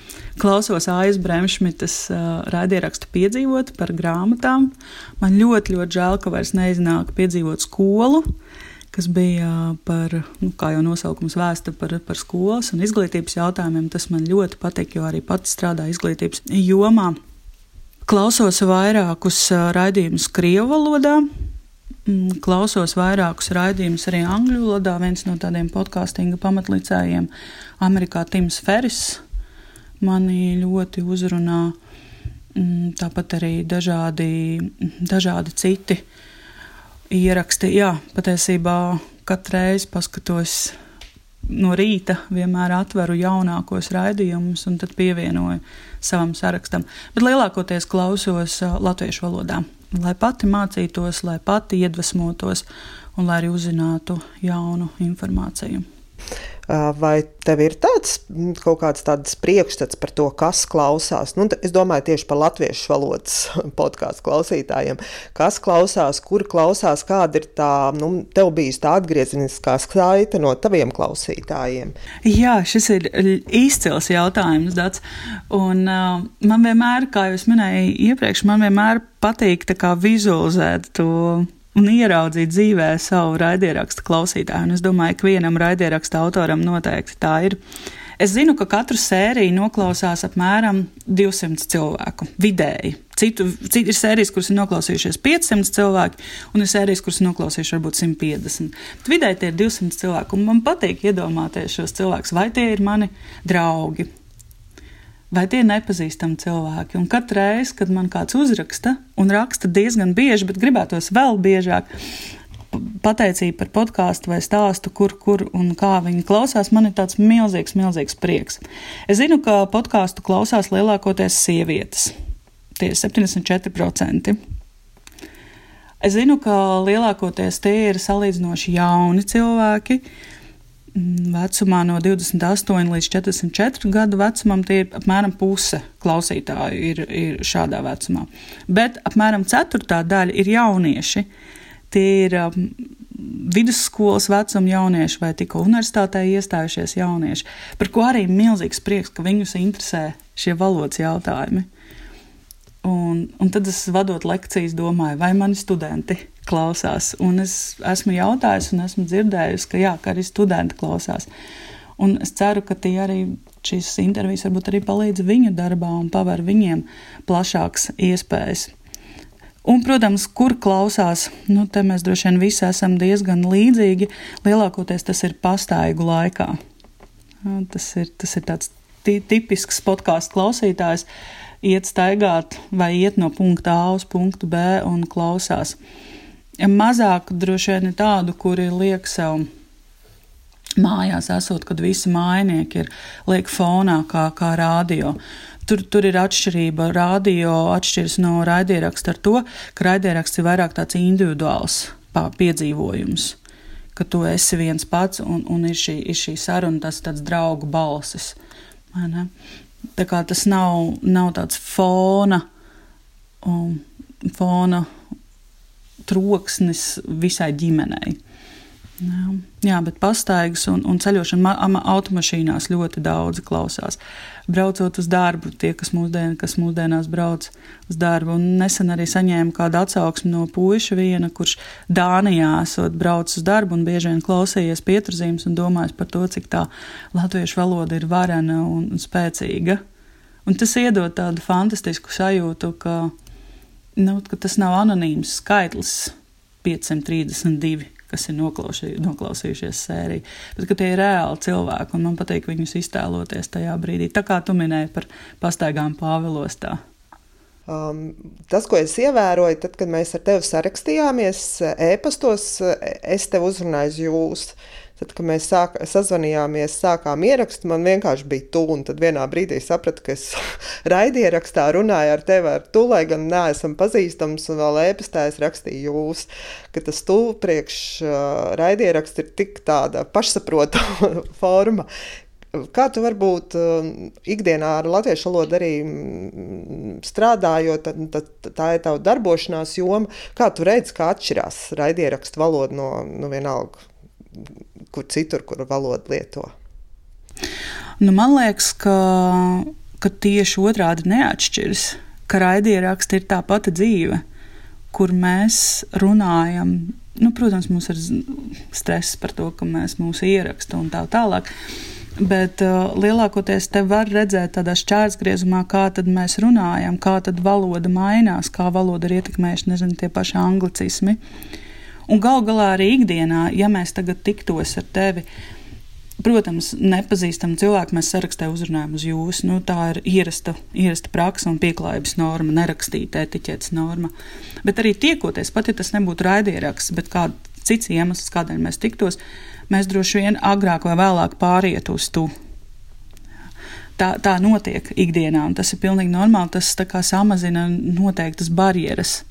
Speaker 2: Klausos Aijas Bremšmitas uh, raidierakstu piedzīvot par grāmatām. Man ļoti, ļoti žēl, ka vairs neiznāk piedzīvot skolu, kas bija par, nu, kā jau nosaukums vēsta par, par skolas un izglītības jautājumiem. Tas man ļoti patīk, jo arī pats strādāju izglītības jomā. Klausos vairākus raidījumus Krievu valodā, klausos vairākus raidījumus arī angļu valodā. Viens no tādiem podkāstinga pamatlicējiem, Amerikā Tims Ferris, mani ļoti uzrunā. Mm, tāpat arī dažādi, dažādi citi ieraksti. Jā, patiesībā katru reizi paskatos no rīta, vienmēr atveru jaunākos raidījumus un tad pievienoju savam sarakstam. Bet lielākoties klausos uh, latviešu valodā lai pati mācītos, lai pati iedvesmotos un lai arī uzzinātu jaunu informāciju.
Speaker 1: Vai tev ir tāds kaut kāds tāds priekšstats par to, kas klausās? Nu, es domāju tieši par latviešu valodas podkāstu klausītājiem. Kas klausās, kur klausās, kāda ir tā, nu, tev bijis tā atgriezeniskā saite no taviem klausītājiem?
Speaker 2: Jā, šis ir izcils jautājums, Dats. Un uh, man vienmēr, kā jau es minēju iepriekš, man vienmēr patīk vizualizēt to un ieraudzīt dzīvē savu raidierakstu klausītāju. Un es domāju, ka vienam raidierakstu autoram noteikti tā ir. Es zinu, ka katru sēriju noklausās apmēram 200 cilvēku vidēji. Citu, citu ir sērijas, kuras ir noklausījušies 500 cilvēki, un ir sērijas, kuras ir noklausījušies varbūt 150. Bet vidēji tie ir 200 cilvēki, un man patīk iedomāties šos cilvēkus, vai tie ir mani draugi, vai tie ir nepazīstami cilvēki. Un katru reizi, kad man kāds uzraksta, un raksta diezgan bieži, bet gribētos vēl biežāk, pateicība par podkāstu vai stāstu, kur, kur un kā viņi klausās, man ir tāds milzīgs, milzīgs prieks. Es zinu, ka podkāstu klausās lielākoties sievietes. Tie ir 74%. Es zinu, ka lielākoties tie ir salīdzinoši jauni cilvēki, vecumā no 28 līdz 44 gadu vecumam, tie ir apmēram puse klausītāju ir, ir šādā vecumā. Bet apmēram ceturtā daļa ir jaunieši. Tie ir um, vidusskolas vecuma jaunieši vai tikko universitātē iestājušies jaunieši, par ko arī milzīgs prieks, ka viņus interesē šie valodas jautājumi. Un, un tad es vadot lekcijas, domāju, vai mani studenti klausās. Un es esmu jautājis, un esmu dzirdējusi, ka, jā, ka arī studenti klausās. Un es ceru, ka tie arī šīs intervijas varbūt arī palīdz viņu darbā un paver viņiem plašākas iespējas. Un, protams, kur klausās, nu, te mēs droši vien visi esam diezgan līdzīgi. Lielākoties tas ir pastaigu laikā. Tas ir, tas ir tāds tipisks podkāstu klausītājs. Uh, iet staigāt vai iet no punkta A uz punktu B un klausās. Mazāk droši vien ir tādu, kuri liek sev mājās esot, kad visi mājnieki ir liek fonā kā, kā rādio. Tur, tur ir atšķirība. Radio atšķiras no raidieraksta ar to, ka raidieraksts ir vairāk tāds individuāls piedzīvojums. Ka tu esi viens pats un, un ir, šī, ir šī saruna, tas tāds draugu balsis. Tā kā tas nav, nav tāds fona, um, fona troksnis visai ģimenei. Jā, jā bet pastaigas un, un ceļošana automašīnās ļoti daudzi klausās. Braucot uz darbu, tie, kas, mūsdien, kas mūsdienās brauc uz darbu. Un nesen arī saņēmu kādu atsauksmi no puiša viena, kurš Dānijā esot braucis uz darbu un bieži vien klausījies pieturzīmes un domājis par to, cik tā latviešu valoda ir varena un, un spēcīga. Un tas iedod tādu fantastisku sajūtu, ka, nu, ka tas nav anonīms skaitlis 532 kas ir noklausījušies sēriju, bet ka tie ir reāli cilvēki, un man patīk viņus iztēloties tajā brīdī. Tā kā tu minēji par pastaigām Pāvilostā.
Speaker 1: Um, tas, ko es ievēroju, tad, kad mēs ar tevi sarakstījāmies e-pastos, es tev uzrunāju jūs. Uh, Tad, kad mēs sāk, sazvanījāmies, sākām ierakstu, man vienkārši bija tuvu. Tad vienā brīdī sapratu, ka es raidierakstā runāju ar tevi ar tu, lai gan neesam pazīstams, un vēl ēpastā es rakstīju jūs, ka tas tu priekš uh, raidieraksts ir tik tāda pašsaprotama forma, Kā tu varbūt uh, ikdienā ar latviešu valodu arī mm, strādājot, tad, tad tā ir tava darbošanās joma. Kā tu redzi, kā atšķirās raidierakstu valoda no, no vienalga kur citur, kur valodu lieto?
Speaker 2: Nu, man liekas, ka, ka tieši otrādi neatšķiras. Ka raidieraksts ir tā pati dzīve, kur mēs runājam. Nu, protams, mums ir stress par to, ka mēs mūsu ierakstām un tā tālāk. Bet uh, lielākoties te var redzēt tādā šķērsgriezumā, kā mēs runājam, kā valoda mainās, kā valoda ir ietekmējuši, nezinu, tie paši anglicismi. Uh, Un gal galā arī ikdienā, ja mēs tagad tiktos ar tevi, protams, nepazīstam cilvēku, mēs sarakstē uzrunājam uz jūs. Nu, tā ir ierasta, ierasta praksa un pieklājības norma, nerakstīta etiķetes norma. Bet arī tiekoties, pat ja tas nebūtu raidieraksts, bet kāds cits iemesls, kādēļ mēs tiktos, mēs droši vien agrāk vai vēlāk pāriet uz to. Tā, tā notiek ikdienā, un tas ir pilnīgi normāli. Tas samazina noteiktas barjeras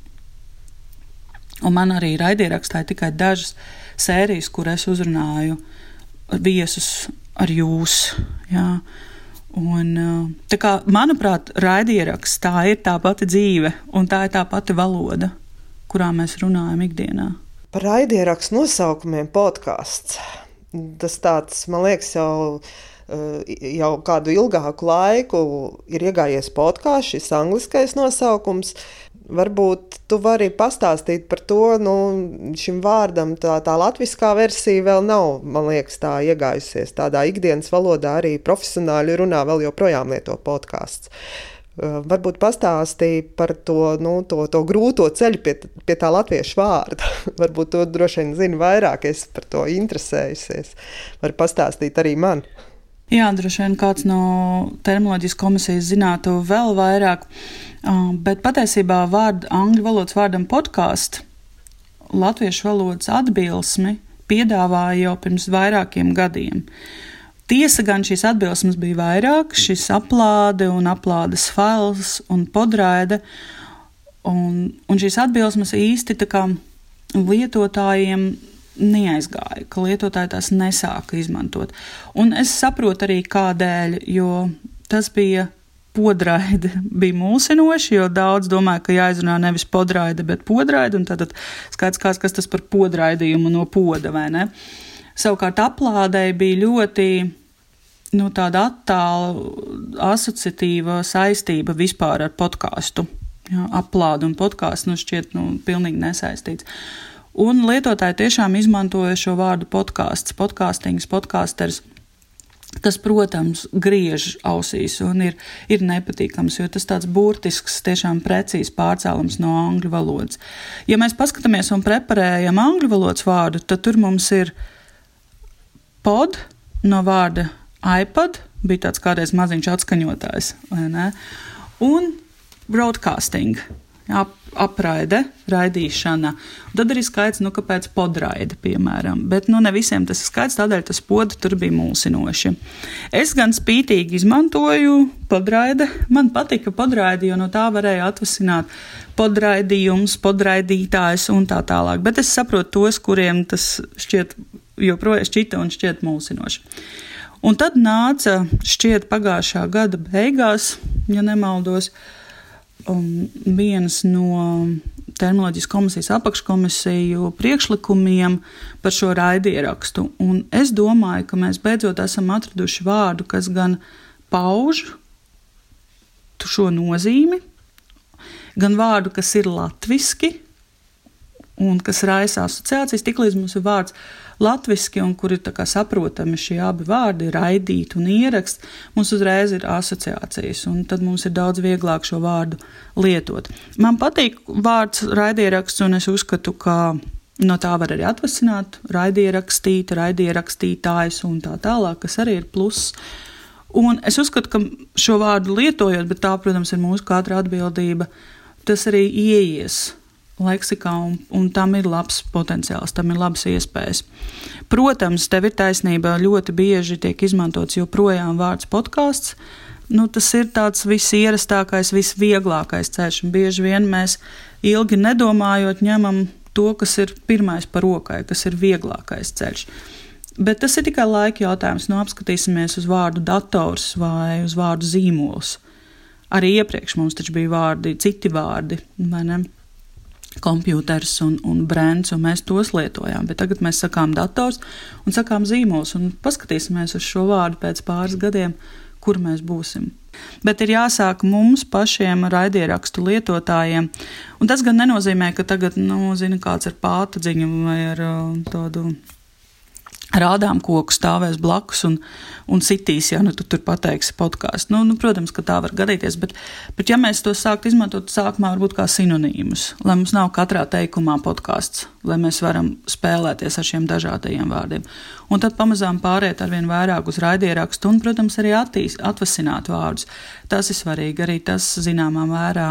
Speaker 2: Un man arī raidierakstā ir tikai dažas sērijas, kur es uzrunāju viesus ar jūs. Jā. Un, kā, manuprāt, raidieraksts tā ir tā pati dzīve, un tā ir tā pati valoda, kurā mēs runājam ikdienā.
Speaker 1: Par raidierakstu nosaukumiem podkāsts. Tas tāds, man liekas, jau, jau kādu ilgāku laiku ir iegājies podkāsts, šis angliskais nosaukums. Varbūt tu vari pastāstīt par to, nu, šim vārdam tā, tā latviskā versija vēl nav, man liekas, tā iegājusies. Tādā ikdienas valodā arī profesionāļi runā, vēl joprojām lieto podkāsts. Varbūt pastāstīja par to, nu, to, to grūto ceļu pie, pie tā latviešu vārda. varbūt to droši vien zini vairāk, es par to interesējusies. Var pastāstīt arī man.
Speaker 2: Jā, droši vien kāds no terminoloģijas komisijas zinātu vēl vairāk, bet patiesībā vārdu, angļu valodas vārdam podkāstu latviešu valodas atbilsmi piedāvāja jau pirms vairākiem gadiem. Tiesa gan šīs atbilsmes bija vairāk, šis aplāde un aplādes fails un podraide, un, un šīs atbilsmes īsti tā kā lietotājiem neaizgāja, ka lietotāji tās nesāka izmantot. Un es saprotu arī kādēļ, jo tas bija podraide bija mulsinoši, jo daudz domāja, ka jāizrunā nevis podraide, bet podraide, un tad skaidrs, kāds, kas tas par podraidījumu no poda, vai ne? Savukārt aplādēji bija ļoti nu, tāda attāla asociatīva saistība vispār ar podkāstu. Aplādu un podkāstu nu šķiet nu, pilnīgi nesaistīts. Un lietotāji tiešām izmantoja šo vārdu podkāsts, podkāstings, podkāsters. Tas, protams, griež ausīs un ir, ir nepatīkams, jo tas tāds burtisks, tiešām precīzs pārcēlums no angļu valodas. Ja mēs paskatāmies un preparējam angļu valodas vārdu, tad tur mums ir pod no vārda iPad, bija tāds kādreiz maziņš atskaņotājs, un broadcasting ap, apraide, raidīšana. Un tad arī skaidrs, nu, kāpēc podraide, piemēram. Bet nu, ne visiem tas ir skaidrs, tādēļ tas pods tur bija mulsinoši. Es gan spītīgi izmantoju podraide. Man patika podraide, jo no tā varēja atvasināt podraidījums, podraidītājs un tā tālāk. Bet es saprotu tos, kuriem tas šķiet joprojām šķita un šķiet mulsinoši. Un tad nāca šķiet pagājušā gada beigās, ja nemaldos, uh, um, viens no terminoloģijas komisijas apakškomisiju priekšlikumiem par šo raidierakstu. Un es domāju, ka mēs beidzot esam atraduši vārdu, kas gan pauž šo nozīmi, gan vārdu, kas ir latviski un kas raisa asociācijas. Tiklīdz mums ir vārds latviski, un kur ir saprotami šie abi vārdi, raidīt un ierakst, mums uzreiz ir asociācijas, un tad mums ir daudz vieglāk šo vārdu lietot. Man patīk vārds raidieraksts, un es uzskatu, ka no tā var arī atvasināt raidierakstīt, raidierakstītājs un tā tālāk, kas arī ir pluss. Un es uzskatu, ka šo vārdu lietojot, bet tā, protams, ir mūsu katra atbildība, tas arī ieies leksikā, un, un tam ir labs potenciāls, tam ir labas iespējas. Protams, tev ir taisnība, ļoti bieži tiek izmantots joprojām vārds podkāsts. Nu, tas ir tāds visierastākais, visvieglākais ceļš, un bieži vien mēs ilgi nedomājot ņemam to, kas ir pirmais par rokai, kas ir vieglākais ceļš. Bet tas ir tikai laika jautājums. Nu, apskatīsimies uz vārdu dators vai uz vārdu zīmols. Arī iepriekš mums taču bija vārdi, citi vārdi, vai ne? Kompjuters un, un brands, un mēs tos lietojām. Bet tagad mēs sakām dators un sakām zīmols, un paskatīsimies uz šo vārdu pēc pāris gadiem, kur mēs būsim. Bet ir jāsāk mums pašiem raidierakstu lietotājiem. Un tas gan nenozīmē, ka tagad, nu, zina, kāds ar pātadziņu vai ar uh, tādu rādām koku stāvēs blakus un, un sitīs, ja nu, tu tur pateiksi podkāstu. Nu, nu, protams, ka tā var gadīties, bet, bet ja mēs to sāktu izmantot sākumā, varbūt kā sinonīmus, lai mums nav katrā teikumā podkāsts, lai mēs varam spēlēties ar šiem dažādajiem vārdiem. Un tad pamazām pāriet ar vien vairāk uz raidierakstu un, protams, arī attīst, atvasināt vārdus. Tas ir svarīgi, arī tas zināmā mērā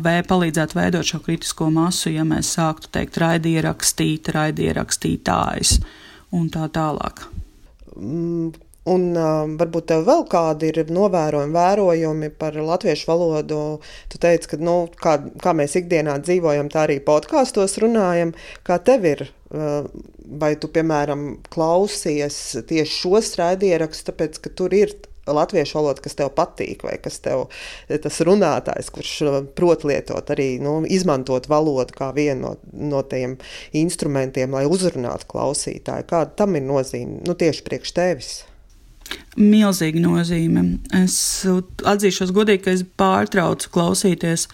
Speaker 2: vai palīdzētu veidot šo kritisko masu, ja mēs sāktu teikt raidierakstīt, raidieраkstītājs un tā tālāk.
Speaker 1: Mm. Un uh, varbūt tev vēl kādi ir novērojumi, vērojumi par latviešu valodu. Tu teici, ka nu, kā, kā mēs ikdienā dzīvojam, tā arī podkāstos runājam. Kā tev ir? Uh, vai tu, piemēram, klausies tieši šos raidierakstus, tāpēc, ka tur ir latviešu valoda, kas tev patīk, vai kas tev tas runātājs, kurš uh, prot lietot, arī nu, izmantot valodu kā vienu no, no tiem instrumentiem, lai uzrunātu klausītāju. Kāda tam ir nozīme nu, tieši priekš tevis?
Speaker 2: Milzīga nozīme. Es atzīšos godīgi, ka es pārtraucu klausīties.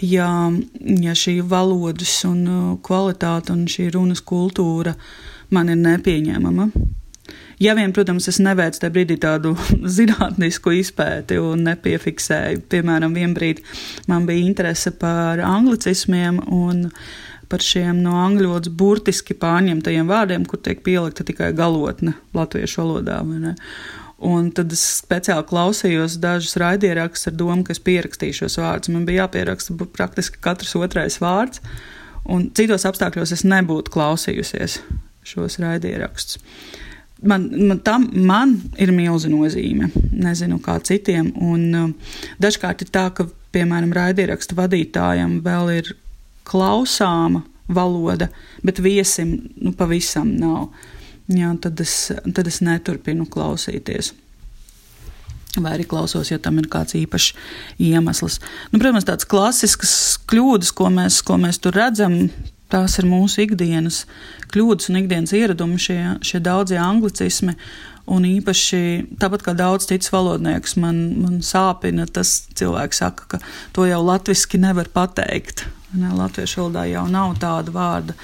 Speaker 2: Ja, ja šī valodas un uh, kvalitāte un šī runas kultūra man ir nepieņemama, Ja vien, protams, es neveicu tajā brīdī tādu zinātnisku izpēti un nepiefiksēju, piemēram, vienbrīd man bija interese par anglicismiem un par šiem no angļu valodas burtiski pārņemtajiem vārdiem, kur tiek pielikta tikai galotne latviešu valodā. Un tad es speciāli klausījos dažus raidierakstus ar domu, ka es pierakstīšu šos vārdus. Man bija jāpieraksta praktiski katrs otrais vārds, un citos apstākļos es nebūtu klausījusies šos raidierakstus man, man, tam man ir milza nozīme. Nezinu, kā citiem. Un, uh, dažkārt ir tā, ka, piemēram, raidierakstu vadītājam vēl ir klausāma valoda, bet viesim nu, pavisam nav. Jā, tad, es, tad es neturpinu klausīties. Vai arī klausos, ja tam ir kāds īpašs iemesls. Nu, protams, tādas klasiskas kļūdas, ko mēs, ko mēs tur redzam, tās ir mūsu ikdienas kļūdas un ikdienas ieradumi, šie, šie daudzie anglicismi. Un īpaši tāpat kā daudz citas valodniekus, man, man sāpina tas, cilvēks saka, ka to jau latviešu nevar pateikt. Ne, latviešu valodā jau nav tāda vārda,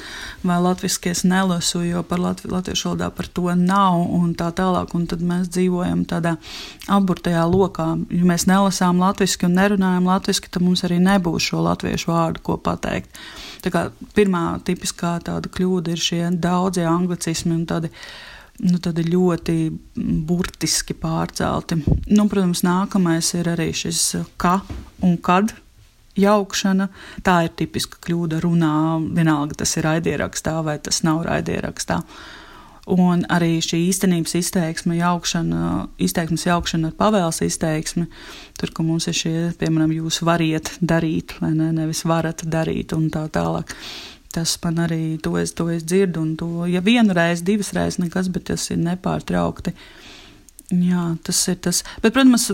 Speaker 2: vai latviešu es nelasu, jo par latvi, latviešu valodā par to nav un tā tālāk. Un tad mēs dzīvojam tādā aburtajā lokā. Ja mēs nelasām latviešu un nerunājam latviešu, tad mums arī nebūs šo latviešu vārdu, ko pateikt. Tā kā pirmā tipiskā tāda kļūda ir šie daudzie anglicismi un tādi nu, ļoti burtiski pārcelti. Nu, protams, nākamais ir arī šis ka un kad. Jaukšana, tā ir tipiska kļūda runā. Vienalga, tas ir raidierakstā vai tas nav raidierakstā. Un arī šī īstenības izteiksme, jaukšana, izteiksmes jaukšana ar pavēles izteiksmi, tur, kur mums ir šie, piemēram, jūs variet darīt, vai ne, nevis varat darīt un tā tālāk tas man arī to es, to es dzirdu, un to, ja vienu reizi, divas reizes nekas, bet tas ir nepārtraukti. Jā, tas ir tas. Bet, protams,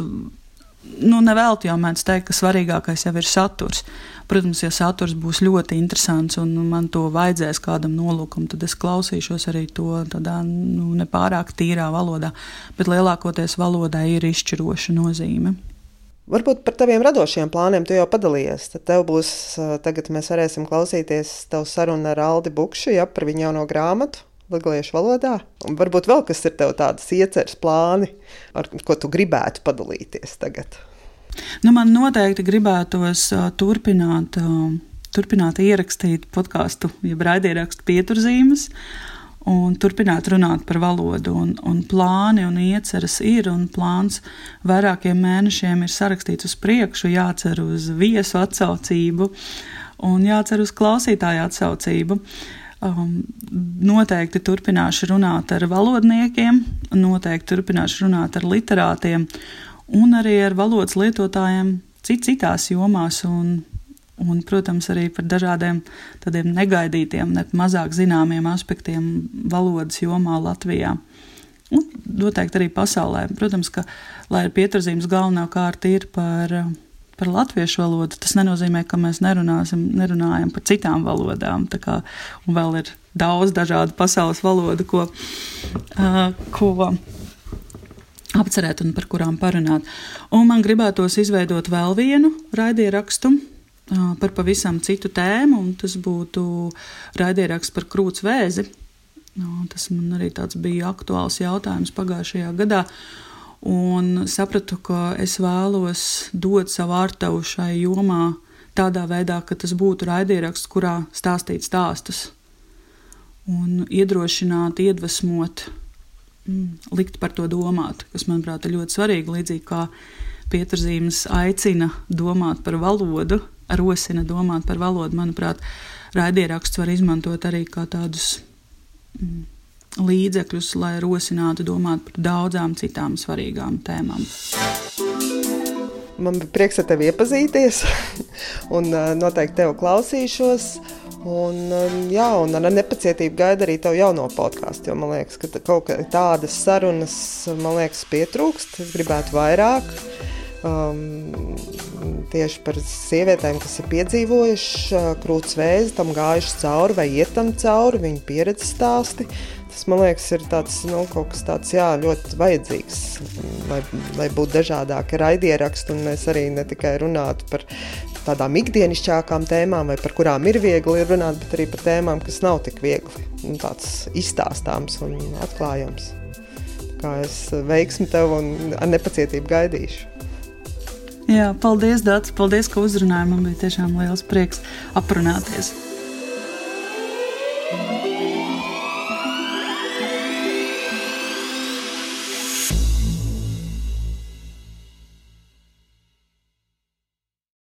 Speaker 2: nu, nevelti jau mēdz teikt, ka svarīgākais jau ir saturs. Protams, ja saturs būs ļoti interesants un man to vajadzēs kādam nolūkam, tad es klausīšos arī to tādā nu, nepārāk tīrā valodā, bet lielākoties valodai ir izšķiroša nozīme.
Speaker 1: Varbūt par taviem radošiem plāniem tu jau padalījies. Tad tev būs, tagad mēs varēsim klausīties tavu sarunu ar Aldi Bukšu, ja par viņu jauno grāmatu latviešu valodā. Un varbūt vēl kas ir tev tādas ieceres plāni, ar ko tu gribētu padalīties tagad.
Speaker 2: Nu, man noteikti gribētos uh, turpināt, uh, turpināt ierakstīt podkāstu, jeb raidierakstu pieturzīmes. Uh, un turpināt runāt par valodu. Un, un plāni un ieceras ir, un plāns vairākiem mēnešiem ir sarakstīts uz priekšu, jācer uz viesu atsaucību un jācer uz klausītāju atsaucību. Um, noteikti turpināšu runāt ar valodniekiem, noteikti turpināšu runāt ar literātiem un arī ar valodas lietotājiem cit, citās jomās. Un, un, protams, arī par dažādiem tādiem negaidītiem, ne mazāk zināmiem aspektiem valodas jomā Latvijā. Un noteikti arī pasaulē. Protams, ka, lai ir pieturzīmes galvenokārt ir par, par latviešu valodu, tas nenozīmē, ka mēs nerunājam par citām valodām. Kā, un vēl ir daudz dažādu pasaules valodu, ko, uh, ko apcerēt un par kurām parunāt. Un man gribētos izveidot vēl vienu raidierakstu par pavisam citu tēmu, un tas būtu raidieraksts par krūts vēzi. Tas man arī bija aktuāls jautājums pagājušajā gadā. Un sapratu, ka es vēlos dot savu ārtavu šai jomā tādā veidā, ka tas būtu raidieraksts, kurā stāstīt stāstus un iedrošināt, iedvesmot, mm, likt par to domāt, kas, manuprāt, ir ļoti svarīgi. Līdzīgi kā Pieturzīmes aicina domāt par valodu, rosina domāt par valodu. Manuprāt, raidieraksts var izmantot arī kā tādus mm, līdzekļus, lai rosinātu domāt par daudzām citām svarīgām tēmām.
Speaker 1: Man bija prieks ar tevi iepazīties, un noteikti tevi klausīšos. Un, jā, un ar nepacietību gaidu arī tavu jauno podkāstu. Jo man liekas, ka kaut kādas sarunas man liekas pietrūkst. Es gribētu vairāk um, tieši par sievietēm, kas ir piedzīvojušas uh, krūts vēzi, tam gājušas cauri vai iet tam cauri, viņu pieredzes stāsti. Tas man liekas, ir tāds, nu, kaut kas tāds jā, ļoti vajadzīgs, lai, lai būtu dažādāki raidieraksti, un mēs arī ne tikai runātu par tādām ikdienišķākām tēmām, vai par kurām ir viegli runāt, bet arī par tēmām, kas nav tik viegli, nu, tāds izstāstāms un atklājams. Kā es veiksmi tev un ar nepacietību gaidīšu.
Speaker 2: Jā, paldies, Dārts. Paldies, ka uzrunājāt. Man bija tiešām liels prieks aprunāties.